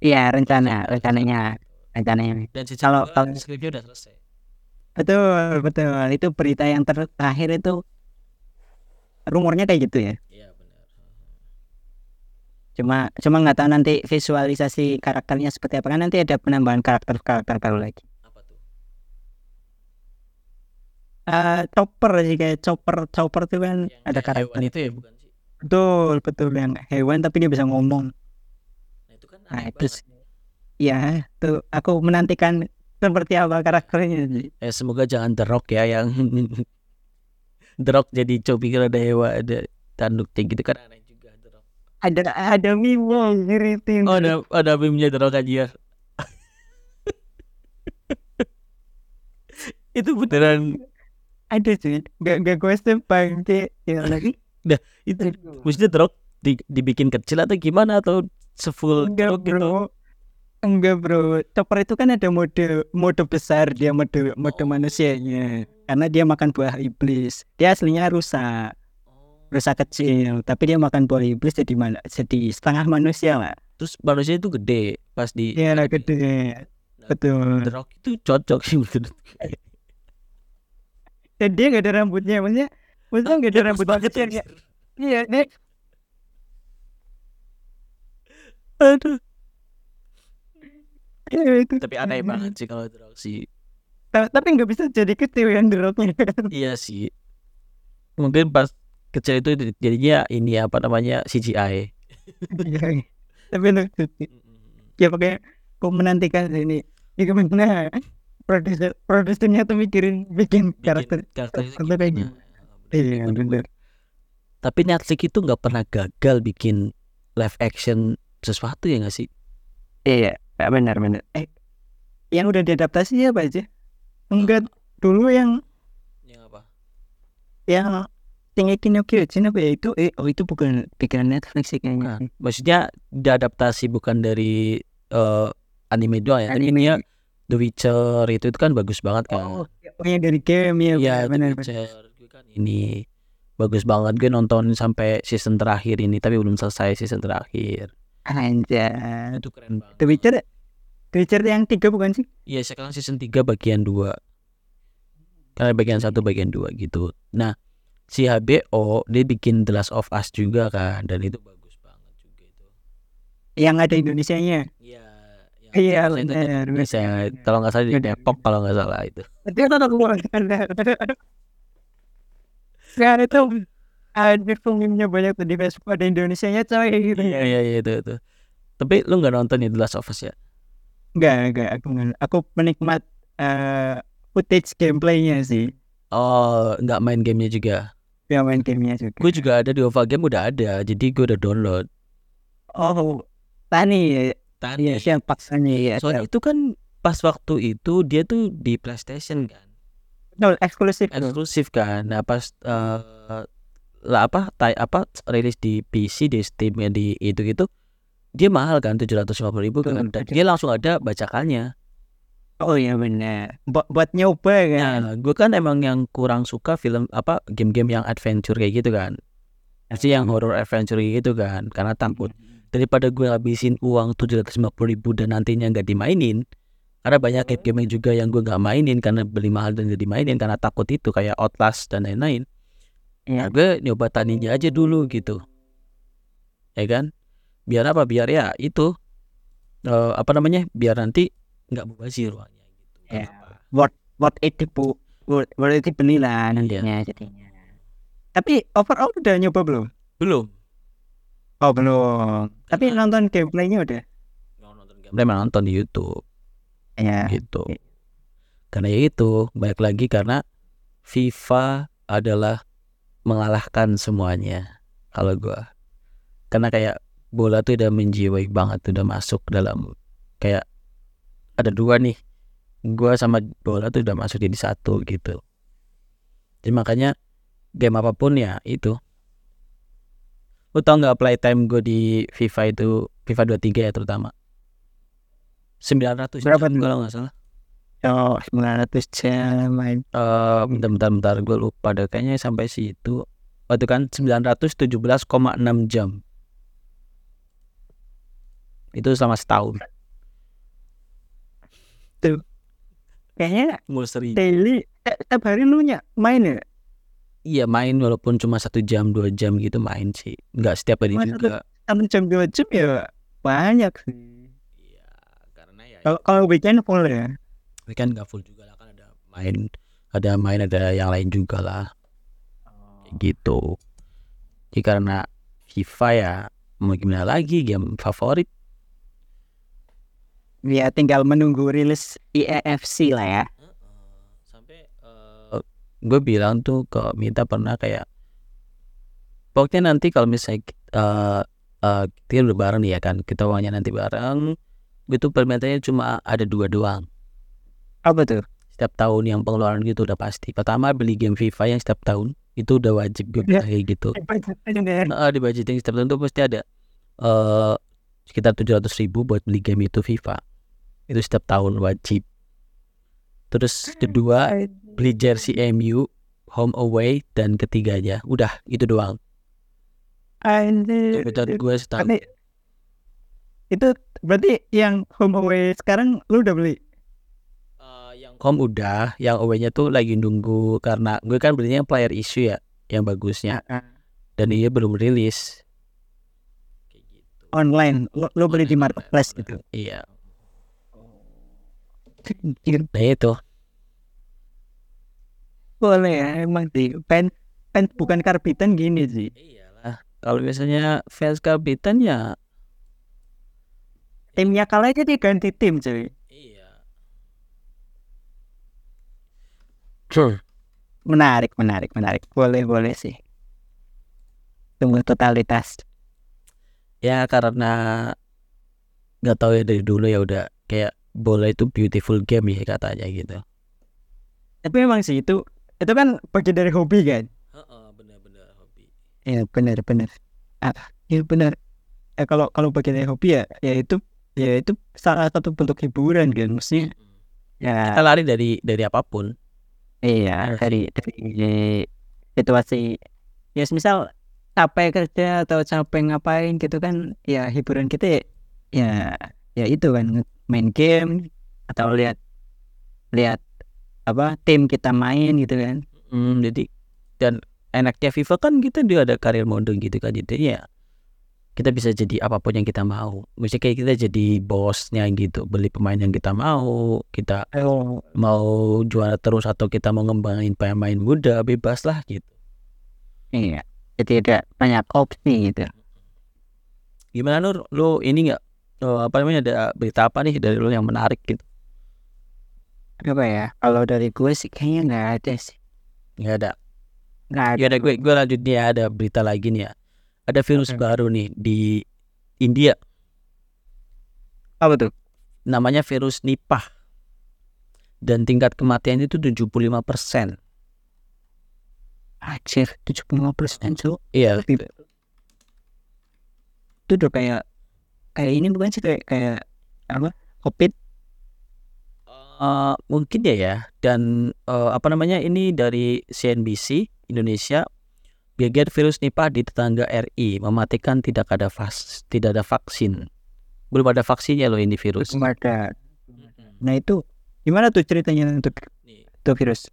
Iya rencana rencananya rencananya. dan season Kalau- kalau- skripnya udah selesai. Betul betul. Itu berita yang ter- terakhir itu rumornya kayak gitu ya. iya benar. Cuma cuma nggak tahu nanti visualisasi karakternya seperti apa. Kan nanti ada penambahan karakter karakter baru lagi. apa tuh Eh chopper sih kayak chopper chopper tuh kan yang ada kayak hewan karakter. itu ya bukan sih Betul betul yang hewan tapi dia bisa ngomong. nah itu kan Nah, aneh itu. Ya tuh aku menantikan seperti apa karakternya sih. Eh semoga jangan The Rock ya yang The Rock jadi coba pikir ada hewan ada tanduknya gitu kan aneh juga The Rock. Ada ada mimo ngiritin. Oh ada ada meme-nya The Rock aja. itu beneran ada sih. Gak gak kostum bangke ya lagi. Itu maksudnya Rock di- dibikin kecil atau gimana? Atau sefull enggak gitu. bro. Enggak bro. Chopper itu kan ada mode mode besar. Dia mode mode Oh. manusianya. Karena dia makan buah iblis. Dia aslinya rusak. Rusak kecil. Tapi dia makan buah iblis jadi mana jadi setengah manusia lah. Terus manusia itu gede pas di lah gede. Betul. The Rock itu cocok sih menurut gue. Dan dia gak ada rambutnya maksudnya maksudnya gak ada rambut banget ya. iya nih Aduh. iya, itu Tapi aneh banget sih kalau Rock sih. Ta- tapi nggak bisa jadi kecil yang deroknya Iya sih. Mungkin pas kecil itu jadinya ini apa namanya CGI. Iya. tapi lucu sih. ya pakai kok menantikan ini ya gimana produser produsernya tuh mikirin bikin karakter karakter itu karakter kayak gimana. iya bener Tapi Netflix itu nggak pernah gagal bikin live action sesuatu ya nggak sih? iya ya, benar benar eh yang udah diadaptasi apa aja enggak dulu yang Yang apa? yang Shingeki no Kyojin apa ya itu eh oh itu bukan pikiran Netflix sih kayaknya Bukan. Maksudnya diadaptasi bukan dari eh, anime doang ya. Tapi Anime. dia The Witcher itu, itu kan bagus banget kan. oh pokoknya dari game ya Iya, The benar benar Witcher gue kan ini bagus banget. Gue nonton sampai season terakhir ini tapi belum selesai season terakhir. anjay. Itu keren banget. The Witcher The Witcher yang tiga bukan sih? Iya sekarang season 3 bagian 2 Karena bagian satu bagian 2 gitu. Nah si HBO dia bikin The Last of Us juga kan Dan itu bagus banget juga itu. Yang ada Indonesianya? Iya Iya, itu benar, benar. Kalau nggak salah di. Depok kalau nggak salah itu Dia kan aku Kan itu ada filmnya banyak tuh di Facebook ada Indonesianya coy gitu. Iya iya iya itu, itu Tapi lu nggak nonton ya The Last of Us ya Enggak, enggak aku enggak. Aku penikmat eh, footage gameplaynya sih. Oh nggak main gamenya juga Yang main gamenya juga. Gue juga ada di OVA Game udah ada Jadi gue udah download Oh, Tani ya. Tadi Iya, siapa paksanya ya. Soalnya itu kan pas waktu itu dia tuh di PlayStation kan? No, eksklusif. eksklusif kan. Nah pas eh, lah apa tay apa rilis di PC di Steam ya, di itu gitu dia mahal kan tujuh ratus lima puluh ribu kan. Dan dia langsung ada bacakannya. Oh iya benar. Buat buat nyoba kan. nah gue kan emang yang kurang suka film apa game-game yang adventure kayak gitu kan. Pasti yang horror adventure kayak gitu kan karena takut daripada gue habisin uang tujuh ratus lima puluh ribu dan nantinya nggak dimainin karena banyak game-game yang juga yang gue nggak mainin karena beli mahal dan gak dimainin karena takut itu kayak Outlast dan lain-lain Iya. Nah, gue nyoba taninya aja dulu gitu. Ya kan? Biar apa? Biar ya itu eh, apa namanya? Biar nanti nggak mubazir uangnya gitu. Ya. Kenapa? Worth worth it bu. Worth, worth it beli lah nantinya jadinya. Tapi overall udah nyoba belum? Belum. Oh belum. Tapi nonton gameplaynya udah. Nonton gameplay malah nonton di YouTube Ya. gitu. Oke. Karena ya itu, balik lagi karena FIFA adalah mengalahkan semuanya kalau gua. Karena kayak bola tuh udah menjiwai banget udah masuk dalam kayak ada dua nih gua sama bola tuh udah masuk jadi satu gitu jadi makanya game apa pun ya itu lu tau nggak playtime gue di FIFA itu FIFA 23 ya terutama? 900 Berapa jam tuh? kalau nggak salah. Oh 900 jam main. Eh bentar bentar bentar gue lupa deh. Kayaknya sampai situ. Waktu kan 917,6 jam. Itu selama setahun. Kayaknya Mulseri daily eh, Setiap hari lu nya main ya iya main walaupun cuma satu jam dua jam gitu main sih. Nggak setiap hari Masa juga. Satu jam dua jam ya Banyak sih. Iya karena ya Kalau kalau weekend full ya? Weekend nggak full juga lah kan ada main ada main ada yang lain juga lah. Kayak gitu. Jadi karena FIFA ya mau gimana lagi game favorit? Ya tinggal menunggu rilis IEFC lah ya gue bilang tuh ke Mita pernah kayak pokoknya nanti kalau misalnya uh, uh, kita udah bareng nih ya kan kita uangnya nanti bareng itu permintaannya cuma ada dua doang. Apa tuh? setiap tahun yang pengeluaran gitu udah pasti. Pertama beli game FIFA yang setiap tahun itu udah wajib gue kayak gitu. Nah, di budgeting setiap tahun tuh pasti ada eh sekitar 700 ribu buat beli game itu FIFA. Itu setiap tahun wajib. Terus kedua beli jersey MU home away dan ketiganya. Udah itu doang. Budget gue setahun itu berarti yang home away sekarang lu udah beli? Eh, yang home udah yang away-nya tuh lagi nunggu karena gue kan belinya yang player issue ya yang bagusnya. Dan dia belum rilis. Gitu. Online, lu, lu beli di marketplace gitu. iya. Anjir, nah itu Boleh ya, emang sih. Pen, pen bukan karbitan gini sih. iyalah kalau biasanya fans kapitan ya Timnya kalah aja diganti tim cuy. iya Menarik, menarik, menarik. Boleh, boleh sih. Tunggu totalitas. ya karena nggak tahu ya dari dulu ya udah kayak bola itu beautiful game ya katanya gitu Tapi memang sih itu itu kan bagian dari hobi kan. benar-benar hobi Iya benar benar. Ah, iya benar. Eh kalau kalau bagian dari hobi ya, ya itu ya itu salah satu bentuk hiburan kan. Maksudnya ya kita lari dari dari apa pun iya dari dari situasi ya misal capek kerja atau capek ngapain gitu kan ya hiburan kita ya ya, ya itu kan main game atau lihat lihat apa tim kita main gitu kan. Hmm, jadi dan enaknya FIFA kan kita dia ada karir mode gitu kan jadi ya kita bisa jadi apa pun yang kita mau. Misalnya kayak kita jadi bosnya gitu beli pemain yang kita mau kita oh mau juara terus atau kita mau ngembangin pemain muda bebas lah gitu. Iya jadi ada banyak opsi gitu. Gimana Nur? Lu ini nggak eh, apa namanya ada berita apa nih dari lu yang menarik gitu apa ya kalau dari gue sih kayaknya nggak ada sih. Nggak ada. Nggak ada. Ya ada gue gue lanjut nih ya ada berita lagi nih ya. Ada virus Oke. baru nih di India. Apa tuh? Namanya virus Nipah. Dan tingkat kematian itu 75 persen. Anjir, 75 persen tuh iya. Itu udah kayak kayak ini bukan sih kayak kayak apa? Covid Eh, mungkin ya ya. Dan eh, apa namanya ini dari CNBC Indonesia geger virus Nipah di tetangga RI mematikan tidak ada vas tidak ada vaksin. Belum ada vaksinnya loh ini virus. Belum ada. Nah itu gimana tuh ceritanya untuk itu virus?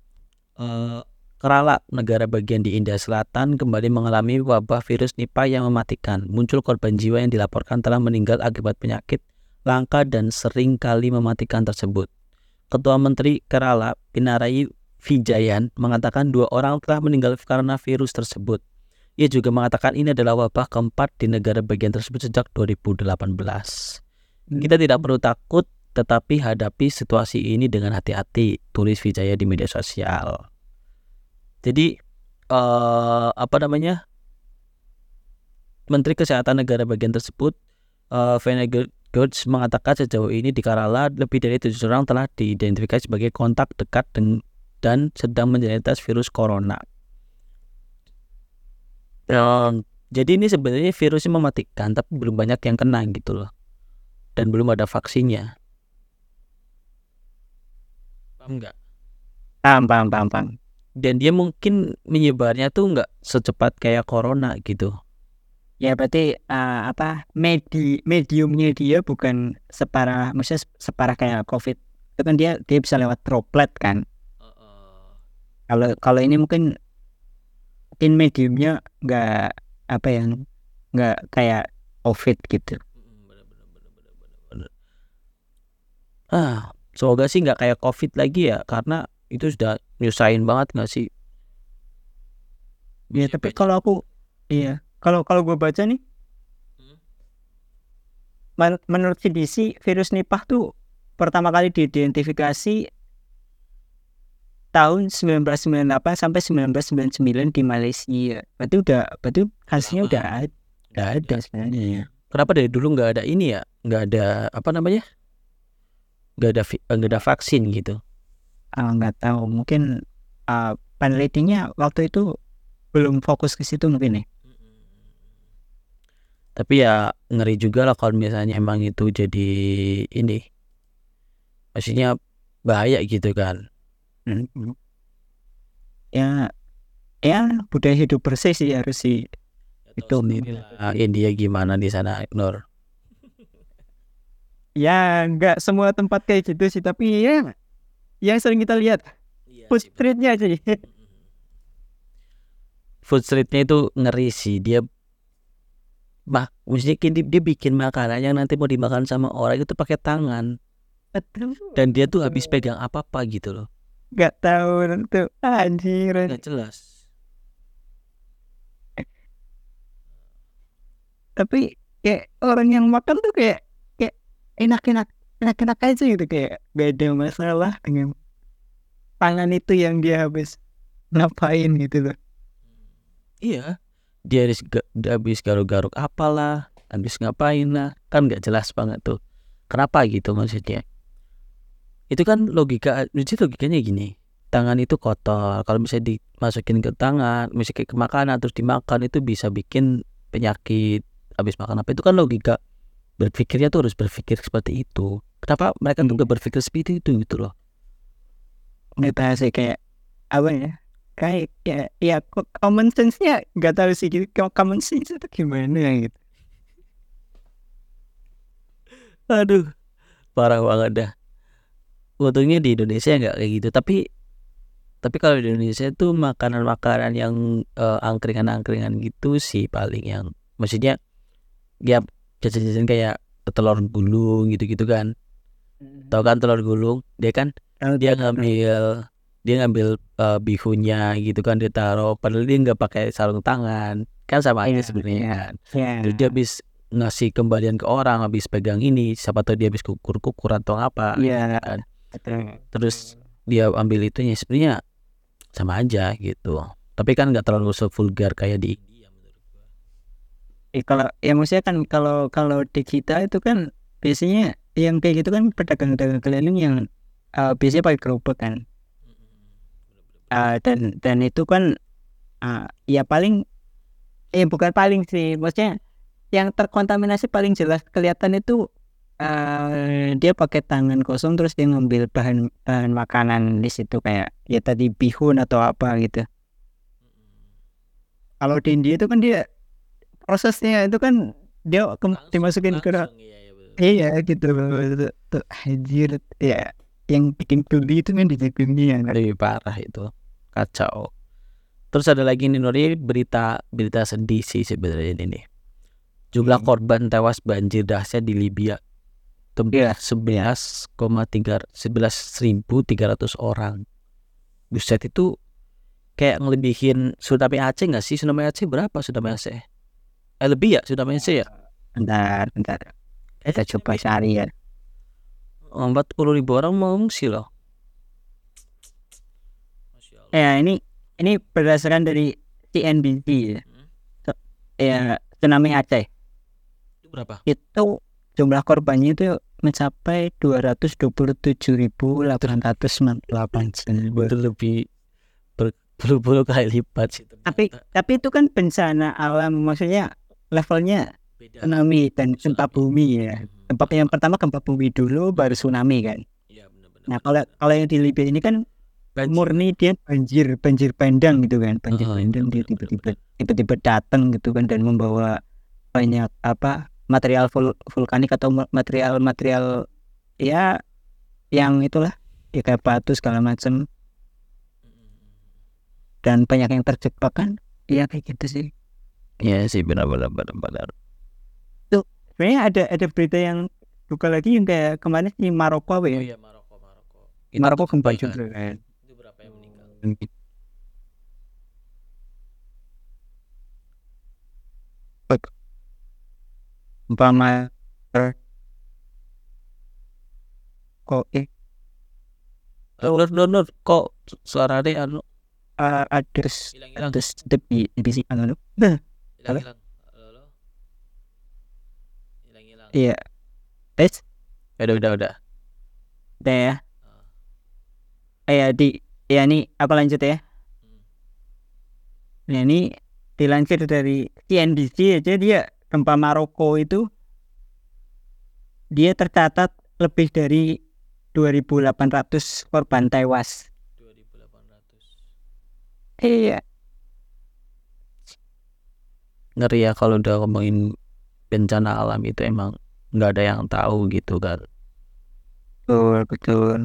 Eh, Kerala, negara bagian di India Selatan, kembali mengalami wabah virus Nipah yang mematikan. Muncul korban jiwa yang dilaporkan telah meninggal akibat penyakit langka dan sering kali mematikan tersebut. Ketua Menteri Kerala, Pinarayi Vijayan, mengatakan dua orang telah meninggal karena virus tersebut. Ia juga mengatakan ini adalah wabah keempat di negara bagian tersebut sejak 2018. Kita tidak perlu takut, tetapi hadapi situasi ini dengan hati-hati, tulis Vijaya di media sosial. Jadi eh apa namanya? Menteri Kesehatan negara bagian tersebut, uh, Gertz mengatakan sejauh ini di Kerala lebih dari tujuh orang telah diidentifikasi sebagai kontak dekat dan, dan sedang menjalani tes virus corona. Um, jadi ini sebenarnya virusnya mematikan, tapi belum banyak yang kena gitu loh, dan belum ada vaksinnya. Paham nggak? Paham, paham, paham, paham. Dan dia mungkin menyebarnya tuh nggak secepat kayak corona gitu. Ya berarti uh, apa medi mediumnya dia bukan separah, maksudnya separah kayak COVID. Itu kan dia dia bisa lewat droplet kan. Kalau kalau ini mungkin mungkin mediumnya nggak apa yang nggak kayak COVID gitu. Ah, semoga sih nggak kayak COVID lagi ya, karena itu sudah nyusahin banget nggak sih? Ya tapi kalau aku iya kalau kalau gue baca nih hmm? men menurut CDC virus Nipah tuh pertama kali diidentifikasi tahun 1998 sampai 1999 di Malaysia. Berarti udah berarti hasilnya udah ada, udah ada sebenarnya. Kenapa dari dulu nggak ada ini ya? Nggak ada apa namanya? Nggak ada nggak ada vaksin gitu? uh, nggak tahu mungkin uh, penelitinya waktu itu belum fokus ke situ mungkin nih tapi ya ngeri juga lah kalau misalnya emang itu jadi ini. Maksudnya bahaya gitu kan. Hmm. ya ya budaya hidup bersih sih harus sih. Itu. India gimana di sana Nur? Ya nggak semua tempat kayak gitu sih tapi ya yang sering kita lihat iya, food streetnya aja food streetnya itu ngeri sih. Dia bah mesti dia, dia bikin makanan yang nanti mau dimakan sama orang itu pakai tangan. Betul. dan dia tuh habis pegang apa apa gitu loh. Nggak tahu tuh anjir. Nggak jelas. Tapi kayak orang yang makan tuh kayak kayak enak-enak enak-enak aja gitu. Kayak gak ada masalah dengan tangan itu yang dia habis ngapain gitu loh iya dia habis habis garuk-garuk apalah habis ngapain lah. Kan nggak jelas banget tuh kenapa gitu maksudnya. Itu kan logika jadi logikanya gini tangan itu kotor. Kalau misalnya dimasukin ke tangan misalnya ke makanan terus dimakan itu bisa bikin penyakit. Habis makan apa itu kan logika. Berpikirnya tuh harus berpikir seperti itu. Kenapa mereka hmm. tuh berpikir seperti itu gitu loh? Nggak sih kayak apa ya kayak ya ya common sense-nya nggak tahu sih gitu. Common sense itu gimana gitu. Aduh parah banget dah. Untungnya di Indonesia nggak kayak gitu. Tapi tapi kalau di Indonesia itu makanan-makanan yang uh, angkringan-angkringan gitu sih paling yang maksudnya ya jajan-jajan kayak telur gulung gitu-gitu kan. Hmm. tau kan telur gulung? Dia kan dia ngambil dia ngambil uh, bihunya gitu kan dia taruh padahal dia nggak pakai sarung tangan. Kan sama aja yeah, sebenarnya yeah, kan. Yeah. Terus dia habis ngasih kembalian ke orang habis pegang ini siapa tahu dia habis kukur kukur atau apa yeah. kan. terus dia ambil itunya sebenarnya sama aja gitu. Tapi kan nggak terlalu vulgar kayak di India eh, kalau ya maksudnya kan kalau kalau di kita itu kan biasanya yang kayak gitu kan pedagang-pedagang keliling yang uh, biasanya pakai gerobak kan uh, dan dan itu kan uh, ya paling eh bukan paling sih maksudnya yang terkontaminasi paling jelas kelihatan itu uh, dia pakai tangan kosong terus dia ngambil bahan bahan makanan di situ kayak ya tadi bihun atau apa gitu. Kalau di India itu kan dia prosesnya itu kan dia ke, dimasukin ke iya, iya gitu. Tuh anjir ya yang bikin geli itu kan di dunia kan? lebih parah itu kacau. Terus ada lagi nih Nuri berita berita sedih sih sebenarnya ini nih. Jumlah hmm. korban tewas banjir dahsyat di Libya. Tembus iya. sebelas koma tiga sebelas ribu tiga ratus orang. Buset itu kayak ngelebihin tsunami Aceh nggak sih? Tsunami Aceh berapa tsunami Aceh? Eh lebih ya tsunami Aceh ya? Bentar bentar. Kita coba cari ya. Empat puluh ribu orang mengungsi loh. Ya ini ini berdasarkan dari CNBC ya. ya tsunami Aceh Itu berapa? itu jumlah korbannya itu mencapai 227.898 jiwa. Itu lebih berpuluh-puluh kali lipat sih. Tapi ternyata. tapi itu kan bencana alam maksudnya levelnya beda. tsunami dan gempa bumi ya. Mhm. Gempa yang pertama gempa bumi dulu baru tsunami kan. Iya benar-benar. Nah kalau kalau yang di Libya ini kan Banjir. murni dia banjir banjir bandang gitu kan banjir Oh, bandang dia benar, tiba-tiba tiba-tiba datang gitu kan dan membawa banyak apa material vul- vulkanik atau ma- material-material ya yang itulah ya kayak batu segala macam dan banyak yang terjebak kan iya kayak gitu sih Iya sih benar-benar benar-benar. sebenarnya ada ada berita yang buka lagi yang kayak kemarin di Maroko apa Oh ya iya Maroko Maroko. Maroko tuh gempa juga kan yang meninggal? umpama kok eh. Nur Nur Nur kok suaranya anu? Uh, ada s- hilang-hilang ada step di di sini anu. Hilang-hilang. Halo, halo. Hilang-hilang. iya. Tes Udah udah udah. udah ya. Eh ya di ya ini apa lanjut ya nah ini dilansir dari CNBC aja dia gempa Maroko itu dia tercatat lebih dari 2.800 korban tewas 2800. iya Ngeri ya kalau udah ngomongin bencana alam itu emang nggak ada yang tahu gitu kan. betul betul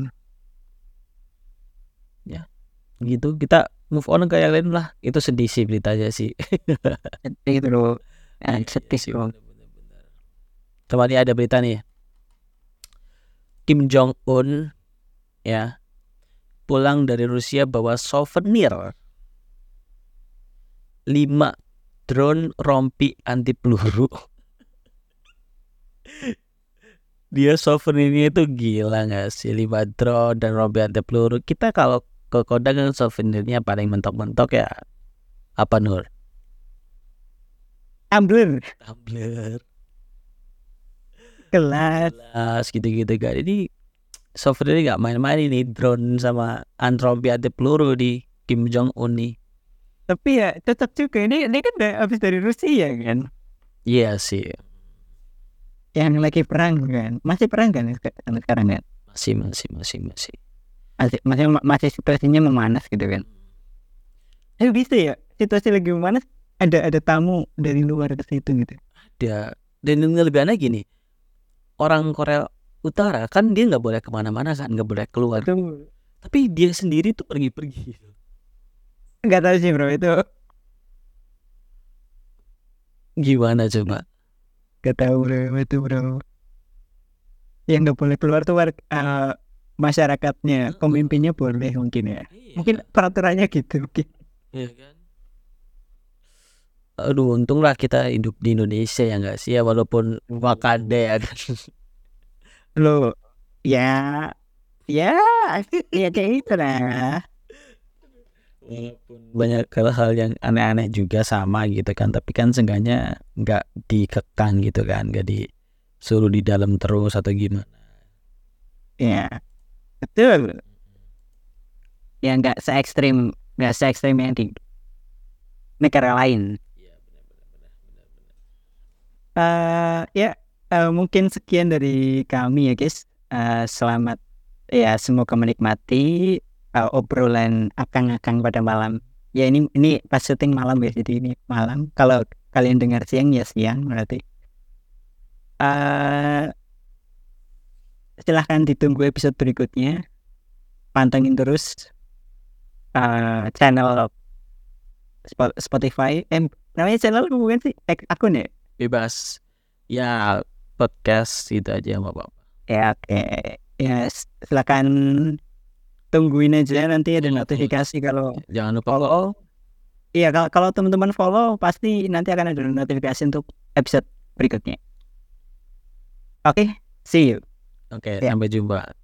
Gitu kita move on ke yang lain lah. Itu sedih sih beritanya sih. itu loh Iya, Nah, sedih sih. Teman ini ada berita nih. Kim Jong Un ya pulang dari Rusia bawa souvenir 5 drone rompi anti peluru. Dia souvenirnya itu gila nggak sih 5 drone dan rompi anti peluru. Kita kalau ke Kodang kan souvenirnya paling mentok-mentok ya apa Nur? tumbler. Tumbler. gelas. Jelas gitu-gitu kan ini ini nggak main-main ini drone sama antropi anti peluru di Kim Jong Un nih. Tapi ya tetap juga. Ini ini kan udah habis dari Rusia kan? Iya sih. Yang lagi perang kan? Masih perang kan sekarang kan? Masih masih masih masih masih masih masih situasinya memanas gitu kan. Eh bisa ya? Situasi lagi memanas ada ada tamu dari luar ke situ gitu. Dia dan yang lebih aneh gini orang Korea Utara kan dia nggak boleh ke mana-mana kan nggak boleh keluar. Itu tapi dia sendiri tuh pergi-pergi. Nggak tahu sih bro itu. Gimana coba? Nggak tahu bro itu bro. Yang nggak boleh keluar tuh eh, masyarakatnya pemimpinnya boleh mungkin ya. Mungkin peraturannya gitu mungkin. Iya kan? Aduh, untung lah kita hidup di Indonesia ya nggak sih ya walaupun Wakanda ya kan. lo ya ya ya kayak itu lah. Walaupun banyak hal-hal yang aneh-aneh juga sama gitu kan, tapi kan seenggaknya nggak dikekang gitu kan, nggak disuruh di dalam terus atau gimana. ya betul. Ya nggak se ekstrim nggak se ekstrim yang di negara lain. Iya benar-benar benar-benar. eh ya eh, mungkin sekian dari kami ya guys. Eh, selamat ya semoga menikmati eh, obrolan akang-akang pada malam. Ya ini ini pas syuting malam ya jadi ini malam. Kalau kalian dengar siang ya siang berarti. Eh silahkan ditunggu episode berikutnya pantengin terus eh, channel Spo- Spotify eh namanya channel bukan sih akun ya Bebas. Ya podcast itu aja nggak apa-apa. Ya oke. Ya s- silakan tungguin aja nanti ada notifikasi kalau Jangan lupa follow. Iya kalau kalau teman-teman follow pasti nanti akan ada notifikasi untuk episode berikutnya. Oke, see you. Oke, Ya. sampai jumpa.